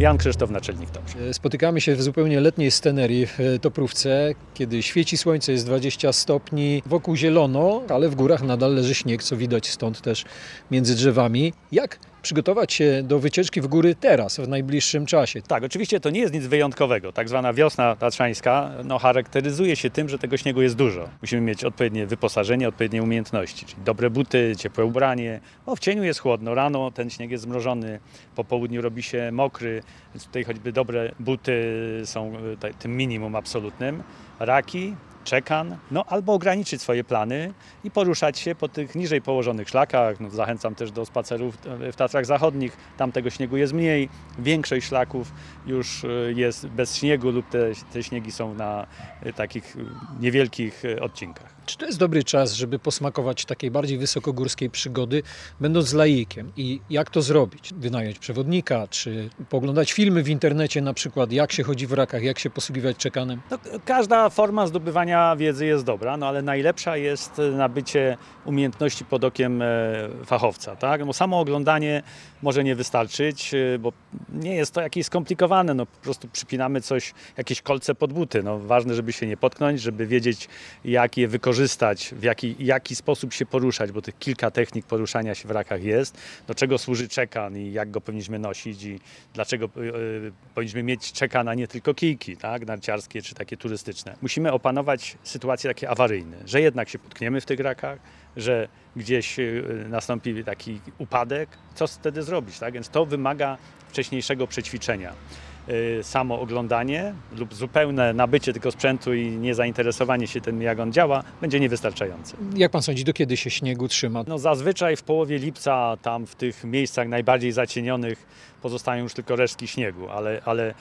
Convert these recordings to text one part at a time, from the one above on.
Jan Krzysztof Naczelnik Dobrze. Spotykamy się w zupełnie letniej scenerii w Toprówce, kiedy świeci słońce, jest 20 stopni, wokół zielono, ale w górach nadal leży śnieg, co widać stąd też między drzewami. Jak przygotować się do wycieczki w góry teraz, w najbliższym czasie? Tak, oczywiście to nie jest nic wyjątkowego. Tak zwana wiosna tatrzańska no, charakteryzuje się tym, że tego śniegu jest dużo. Musimy mieć odpowiednie wyposażenie, odpowiednie umiejętności, czyli dobre buty, ciepłe ubranie. O, w cieniu jest chłodno, rano ten śnieg jest zmrożony, po południu robi się mokry, więc tutaj choćby dobre buty są e, tym minimum absolutnym. Raki, czekan, no albo ograniczyć swoje plany i poruszać się po tych niżej położonych szlakach. No, zachęcam też do spacerów w Tatrach Zachodnich, tam tego śniegu jest mniej, większość szlaków już y, jest bez śniegu lub te, te śniegi są na y, takich niewielkich y, odcinkach. Czy to jest dobry czas, żeby posmakować takiej bardziej wysokogórskiej przygody, będąc laikiem? I jak to zrobić? Wynająć przewodnika, czy poglądać filmy w internecie na przykład, jak się chodzi w rakach, jak się posługiwać czekanem? No, każda forma zdobywania wiedzy jest dobra, no ale najlepsza jest nabycie umiejętności pod okiem e, fachowca. Tak? Bo samo oglądanie może nie wystarczyć, e, bo nie jest to jakieś skomplikowane. No, po prostu przypinamy coś, jakieś kolce pod buty. No, ważne, żeby się nie potknąć, żeby wiedzieć, jak je wykorzystać, w jaki, jaki sposób się poruszać, bo tych kilka technik poruszania się w rakach jest. Do czego służy czekan i jak go powinniśmy nosić i dlaczego powinniśmy mieć czekan, a nie tylko kijki tak? narciarskie czy takie turystyczne. Musimy opanować sytuacje takie awaryjne, że jednak się potkniemy w tych rakach, że gdzieś y, nastąpi taki upadek, co wtedy zrobić? Tak? Więc to wymaga wcześniejszego przećwiczenia. Y, samo oglądanie lub zupełne nabycie tego sprzętu i niezainteresowanie się tym, jak on działa, będzie niewystarczające. Jak pan sądzi, do kiedy się śniegu trzyma? No zazwyczaj w połowie lipca, tam w tych miejscach najbardziej zacienionych, pozostają już tylko resztki śniegu, ale, ale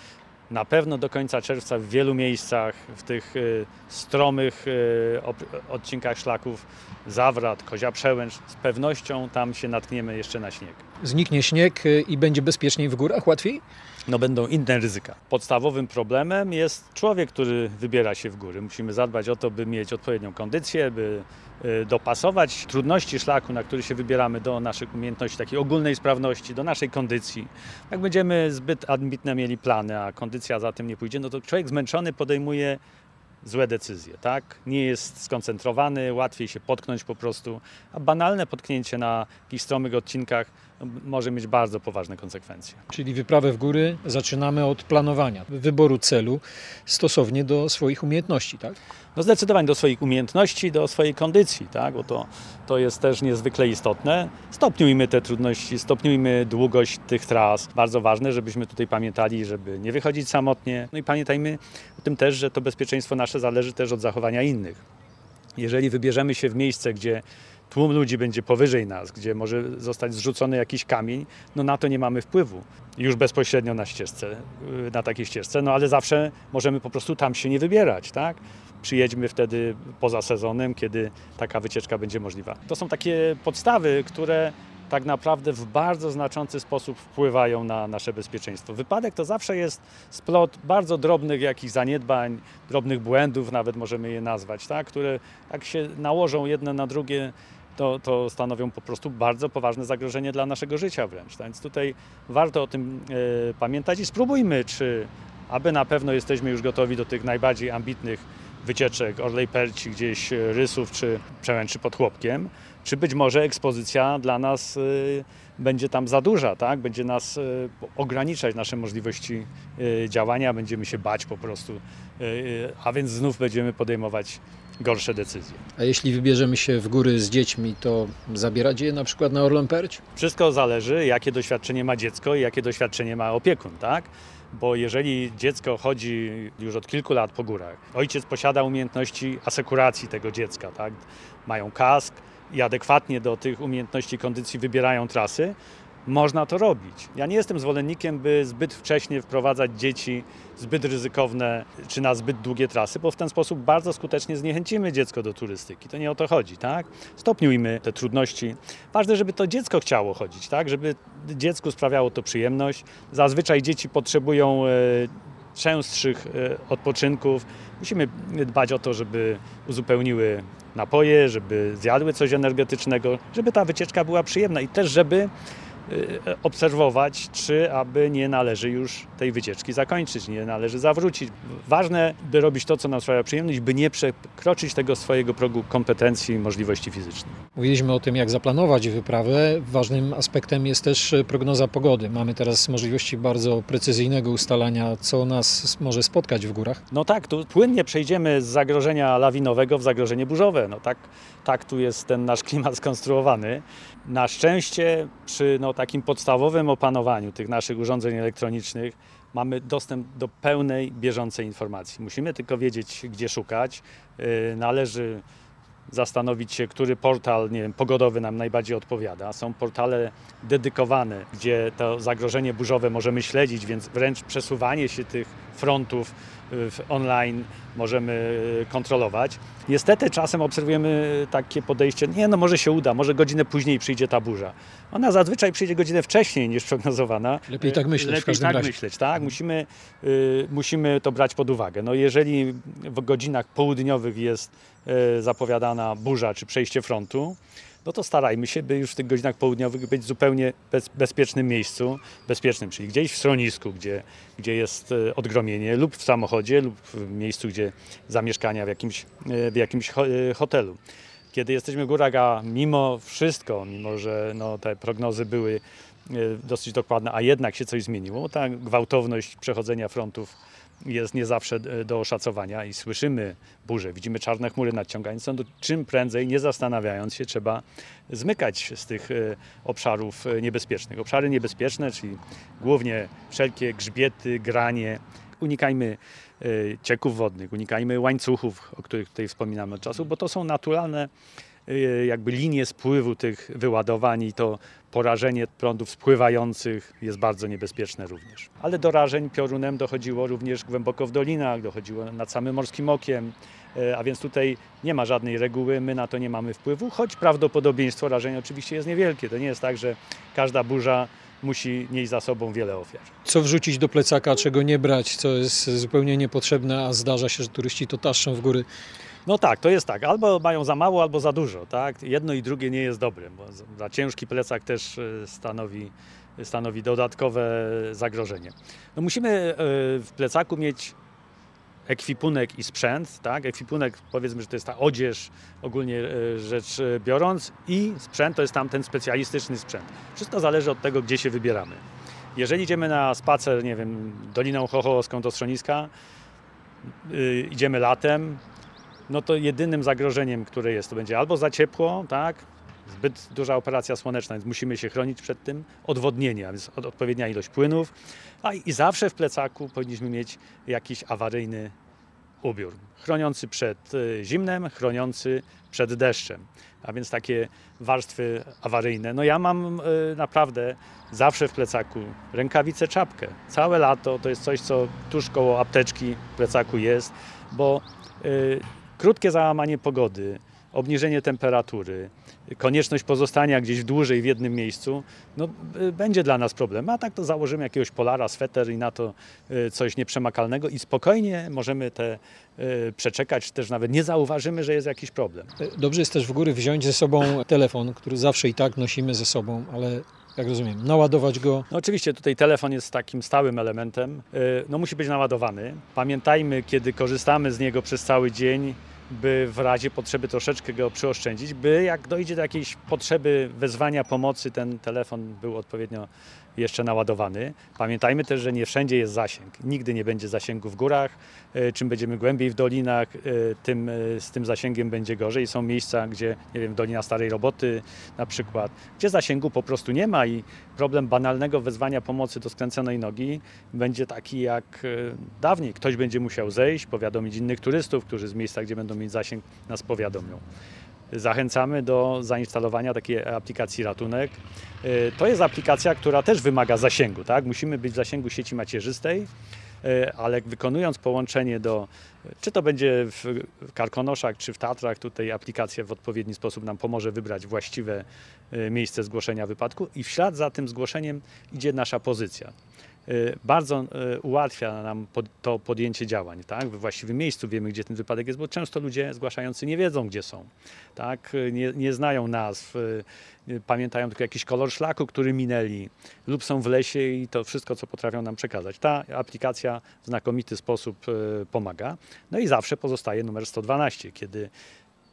na pewno do końca czerwca w wielu miejscach, w tych y, stromych y, odcinkach szlaków, Zawrat, Kozia Przełęcz, z pewnością tam się natkniemy jeszcze na śnieg. Zniknie śnieg y, i będzie bezpieczniej w górach, łatwiej? no będą inne ryzyka. Podstawowym problemem jest człowiek, który wybiera się w góry. Musimy zadbać o to, by mieć odpowiednią kondycję, by y, dopasować trudności szlaku, na który się wybieramy, do naszych umiejętności, takiej ogólnej sprawności, do naszej kondycji. Jak będziemy zbyt ambitne mieli plany, a kondycja za tym nie pójdzie, no to człowiek zmęczony podejmuje złe decyzje, tak? Nie jest skoncentrowany, łatwiej się potknąć po prostu, a banalne potknięcie na jakichś stromych odcinkach może mieć bardzo poważne konsekwencje. Czyli wyprawę w góry zaczynamy od planowania, wyboru celu stosownie do swoich umiejętności, tak? No zdecydowanie do swoich umiejętności, do swojej kondycji, tak? bo to, to jest też niezwykle istotne. Stopniujmy te trudności, stopniujmy długość tych tras. Bardzo ważne, żebyśmy tutaj pamiętali, żeby nie wychodzić samotnie. No i pamiętajmy o tym też, że to bezpieczeństwo nasze zależy też od zachowania innych. Jeżeli wybierzemy się w miejsce, gdzie tłum ludzi będzie powyżej nas, gdzie może zostać zrzucony jakiś kamień, no na to nie mamy wpływu już bezpośrednio na ścieżce, y, na takiej ścieżce, no ale zawsze możemy po prostu tam się nie wybierać, tak? Przyjedźmy wtedy poza sezonem, kiedy taka wycieczka będzie możliwa. To są takie podstawy, które tak naprawdę w bardzo znaczący sposób wpływają na nasze bezpieczeństwo. Wypadek to zawsze jest splot bardzo drobnych jakichś zaniedbań, drobnych błędów, nawet możemy je nazwać, tak? które jak się nałożą jedne na drugie, to, to stanowią po prostu bardzo poważne zagrożenie dla naszego życia wręcz. Tak więc tutaj warto o tym e, pamiętać i spróbujmy, czy aby na pewno jesteśmy już gotowi do tych najbardziej ambitnych wycieczek Orlej Perci, gdzieś e, Rysów czy Przełęczy pod Chłopkiem, czy być może ekspozycja dla nas y, będzie tam za duża, tak? będzie nas ograniczać nasze możliwości działania, będziemy się bać po prostu, a więc znów będziemy podejmować gorsze decyzje. A jeśli wybierzemy się w góry z dziećmi, to zabierać je na przykład na Orlą Perć? Wszystko zależy, jakie doświadczenie ma dziecko i jakie doświadczenie ma opiekun, tak? bo jeżeli dziecko chodzi już od kilku lat po górach, ojciec posiada umiejętności asekuracji tego dziecka, tak? mają kask i adekwatnie do tych umiejętności kondycji wybierają trasy, można to robić. Ja nie jestem zwolennikiem, by zbyt wcześnie wprowadzać dzieci zbyt ryzykowne czy na zbyt długie trasy, bo w ten sposób bardzo skutecznie zniechęcimy dziecko do turystyki. To nie o to chodzi, tak? Stopniujmy te trudności. Ważne, żeby to dziecko chciało chodzić, tak? Żeby dziecku sprawiało to przyjemność. Zazwyczaj dzieci potrzebują e, częstszych e, odpoczynków. Musimy dbać o to, żeby uzupełniły napoje, żeby zjadły coś energetycznego, żeby ta wycieczka była przyjemna i też, żeby obserwować, czy aby nie należy już tej wycieczki zakończyć, nie należy zawrócić. Ważne, by robić to, co nam sprawia przyjemność, by nie przekroczyć tego swojego progu kompetencji i możliwości fizycznych. Mówiliśmy o tym, jak zaplanować wyprawę. Ważnym aspektem jest też prognoza pogody. Mamy teraz możliwości bardzo precyzyjnego ustalania, co nas może spotkać w górach. No tak, tu płynnie przejdziemy z zagrożenia lawinowego w zagrożenie burzowe. No tak, tak tu jest ten nasz klimat skonstruowany. Na szczęście przy no, takim podstawowym opanowaniu tych naszych urządzeń elektronicznych mamy dostęp do pełnej, bieżącej informacji. Musimy tylko wiedzieć, gdzie szukać. Yy, należy zastanowić się, który portal nie wiem, pogodowy nam najbardziej odpowiada. Są portale dedykowane, gdzie to zagrożenie burzowe możemy śledzić, więc wręcz przesuwanie się tych frontów online możemy e, kontrolować. Niestety czasem obserwujemy takie podejście, nie no może się uda, może godzinę później przyjdzie ta burza. Ona zazwyczaj przyjdzie godzinę wcześniej niż prognozowana. Lepiej tak myśleć Lepiej tak razie. myśleć, tak? Musimy, y, musimy to brać pod uwagę. No jeżeli w godzinach południowych jest y, zapowiadana burza czy przejście frontu, no to starajmy się, by już w tych godzinach południowych być zupełnie bez, bezpiecznym miejscu, bezpiecznym, czyli gdzieś w schronisku, gdzie, gdzie jest e, odgromienie, lub w samochodzie, lub w miejscu, gdzie zamieszkania w jakimś, e, w jakimś e, hotelu. Kiedy jesteśmy w górach, a mimo wszystko, mimo że no, te prognozy były dosyć dokładne, a jednak się coś zmieniło, ta gwałtowność przechodzenia frontów jest nie zawsze e, do oszacowania i słyszymy burze, widzimy czarne chmury nadciągające, to czym prędzej, nie zastanawiając się, trzeba zmykać z tych e, obszarów e, niebezpiecznych. Obszary niebezpieczne, czyli głównie wszelkie grzbiety, granie. Unikajmy cieków wodnych, unikajmy łańcuchów, o których tutaj wspominamy od czasu, bo to są naturalne jakby linie spływu tych wyładowań i to porażenie prądów spływających jest bardzo niebezpieczne również. Ale do rażeń piorunem dochodziło również głęboko w dolinach, dochodziło nad samym Morskim Okiem, y, a więc tutaj nie ma żadnej reguły, my na to nie mamy wpływu, choć prawdopodobieństwo rażenia oczywiście jest niewielkie. To nie jest tak, że każda burza musi nieść za sobą wiele ofiar. Co wrzucić do plecaka, czego nie brać, co jest zupełnie niepotrzebne, a zdarza się, że turyści to taszczą w góry no tak, to jest tak. Albo mają za mało, albo za dużo. Tak? Jedno i drugie nie jest dobre, bo za ciężki plecak też e, stanowi, stanowi dodatkowe zagrożenie. No musimy e, w plecaku mieć ekwipunek i sprzęt, tak? Ekwipunek powiedzmy, że to jest ta odzież, ogólnie e, rzecz biorąc i sprzęt to jest tam ten specjalistyczny sprzęt. Wszystko zależy od tego, gdzie się wybieramy. Jeżeli idziemy na spacer, nie wiem, Doliną Chochołowską do schroniska, yy, idziemy latem, no to jedynym zagrożeniem, które jest, to będzie albo za ciepło, tak, zbyt duża operacja słoneczna, więc musimy się chronić przed tym, odwodnienie, a więc odpowiednia ilość płynów, a i zawsze w plecaku powinniśmy mieć jakiś awaryjny ubiór, chroniący przed y, zimnem, chroniący przed deszczem, a więc takie warstwy awaryjne. No ja mam y, naprawdę zawsze w plecaku rękawice, czapkę. Całe lato to jest coś, co tuż koło apteczki w plecaku jest, bo y, krótkie załamanie pogody, obniżenie temperatury, konieczność pozostania gdzieś dłużej w jednym miejscu, no, y, będzie dla nas problem. A tak to założymy jakiegoś polara, sweter i na to y, coś nieprzemakalnego i spokojnie możemy te y, przeczekać, też nawet nie zauważymy, że jest jakiś problem. Dobrze jest też w góry wziąć ze sobą telefon, który zawsze i tak nosimy ze sobą, ale jak rozumiem, naładować go? No oczywiście tutaj telefon jest takim stałym elementem. No musi być naładowany. Pamiętajmy, kiedy korzystamy z niego przez cały dzień, by w razie potrzeby troszeczkę go przyoszczędzić, by jak dojdzie do jakiejś potrzeby wezwania pomocy, ten telefon był odpowiednio jeszcze naładowany. Pamiętajmy też, że nie wszędzie jest zasięg. Nigdy nie będzie zasięgu w górach. E, czym będziemy głębiej w dolinach, e, tym e, z tym zasięgiem będzie gorzej. Są miejsca, gdzie, nie wiem, Dolina Starej Roboty na przykład, gdzie zasięgu po prostu nie ma i problem banalnego wezwania pomocy do skręconej nogi będzie taki jak dawniej. Ktoś będzie musiał zejść, powiadomić innych turystów, którzy z miejsca, gdzie będą mieć zasięg, nas powiadomią zachęcamy do zainstalowania takiej aplikacji Ratunek. Y, to jest aplikacja, która też wymaga zasięgu. Tak? Musimy być w zasięgu sieci macierzystej, y, ale wykonując połączenie do, czy to będzie w Karkonoszach, czy w Tatrach, tutaj aplikacja w odpowiedni sposób nam pomoże wybrać właściwe y, miejsce zgłoszenia wypadku i w ślad za tym zgłoszeniem idzie nasza pozycja. Y, bardzo y, ułatwia nam to podjęcie działań, tak? We właściwym miejscu wiemy, gdzie ten wypadek jest, bo często ludzie zgłaszający nie wiedzą, gdzie są, tak? Nie, nie znają nazw, pamiętają tylko jakiś kolor szlaku, który minęli lub są w lesie i to wszystko, co potrafią nam przekazać. Ta aplikacja w znakomity sposób pomaga. No i zawsze pozostaje numer 112, kiedy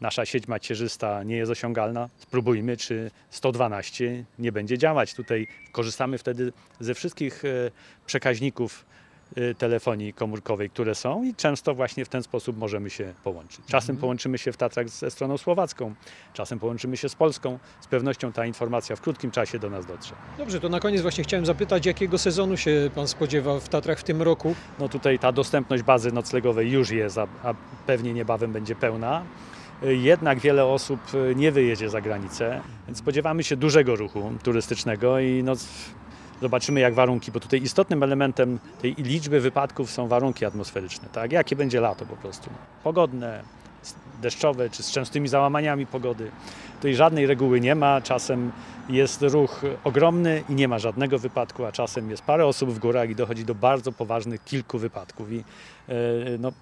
nasza sieć macierzysta nie jest osiągalna, spróbujmy, czy 112 nie będzie działać. Tutaj korzystamy wtedy ze wszystkich e, przekaźników e, telefonii komórkowej, które są i często właśnie w ten sposób możemy się połączyć. Czasem mhm. połączymy się w Tatrach ze stroną słowacką, czasem połączymy się z Polską. Z pewnością ta informacja w krótkim czasie do nas dotrze. Dobrze, to na koniec właśnie chciałem zapytać, jakiego sezonu się Pan spodziewa w Tatrach w tym roku? No tutaj ta dostępność bazy noclegowej już jest, a, a pewnie niebawem będzie pełna jednak wiele osób e, nie wyjedzie za granicę, więc spodziewamy się dużego ruchu turystycznego i no, zobaczymy jak warunki, bo tutaj istotnym elementem tej liczby wypadków są warunki atmosferyczne, tak? Jakie będzie lato po prostu. Pogodne, deszczowe, czy z częstymi załamaniami pogody. Tutaj żadnej reguły nie ma, czasem jest ruch ogromny i nie ma żadnego wypadku, a czasem jest parę osób w górach i dochodzi do bardzo poważnych kilku wypadków. I, yy, no,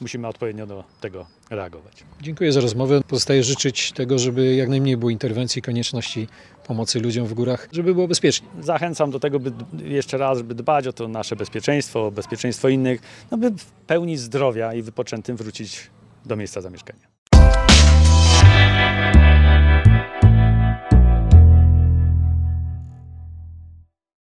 musimy odpowiednio do tego reagować. Dziękuję za rozmowę. Pozostaje życzyć tego, żeby jak najmniej było interwencji, konieczności pomocy ludziom w górach, żeby było bezpiecznie. Zachęcam do tego, by jeszcze raz, by dbać o to nasze bezpieczeństwo, o bezpieczeństwo innych, no by w pełni zdrowia i wypoczętym wrócić do miejsca zamieszkania.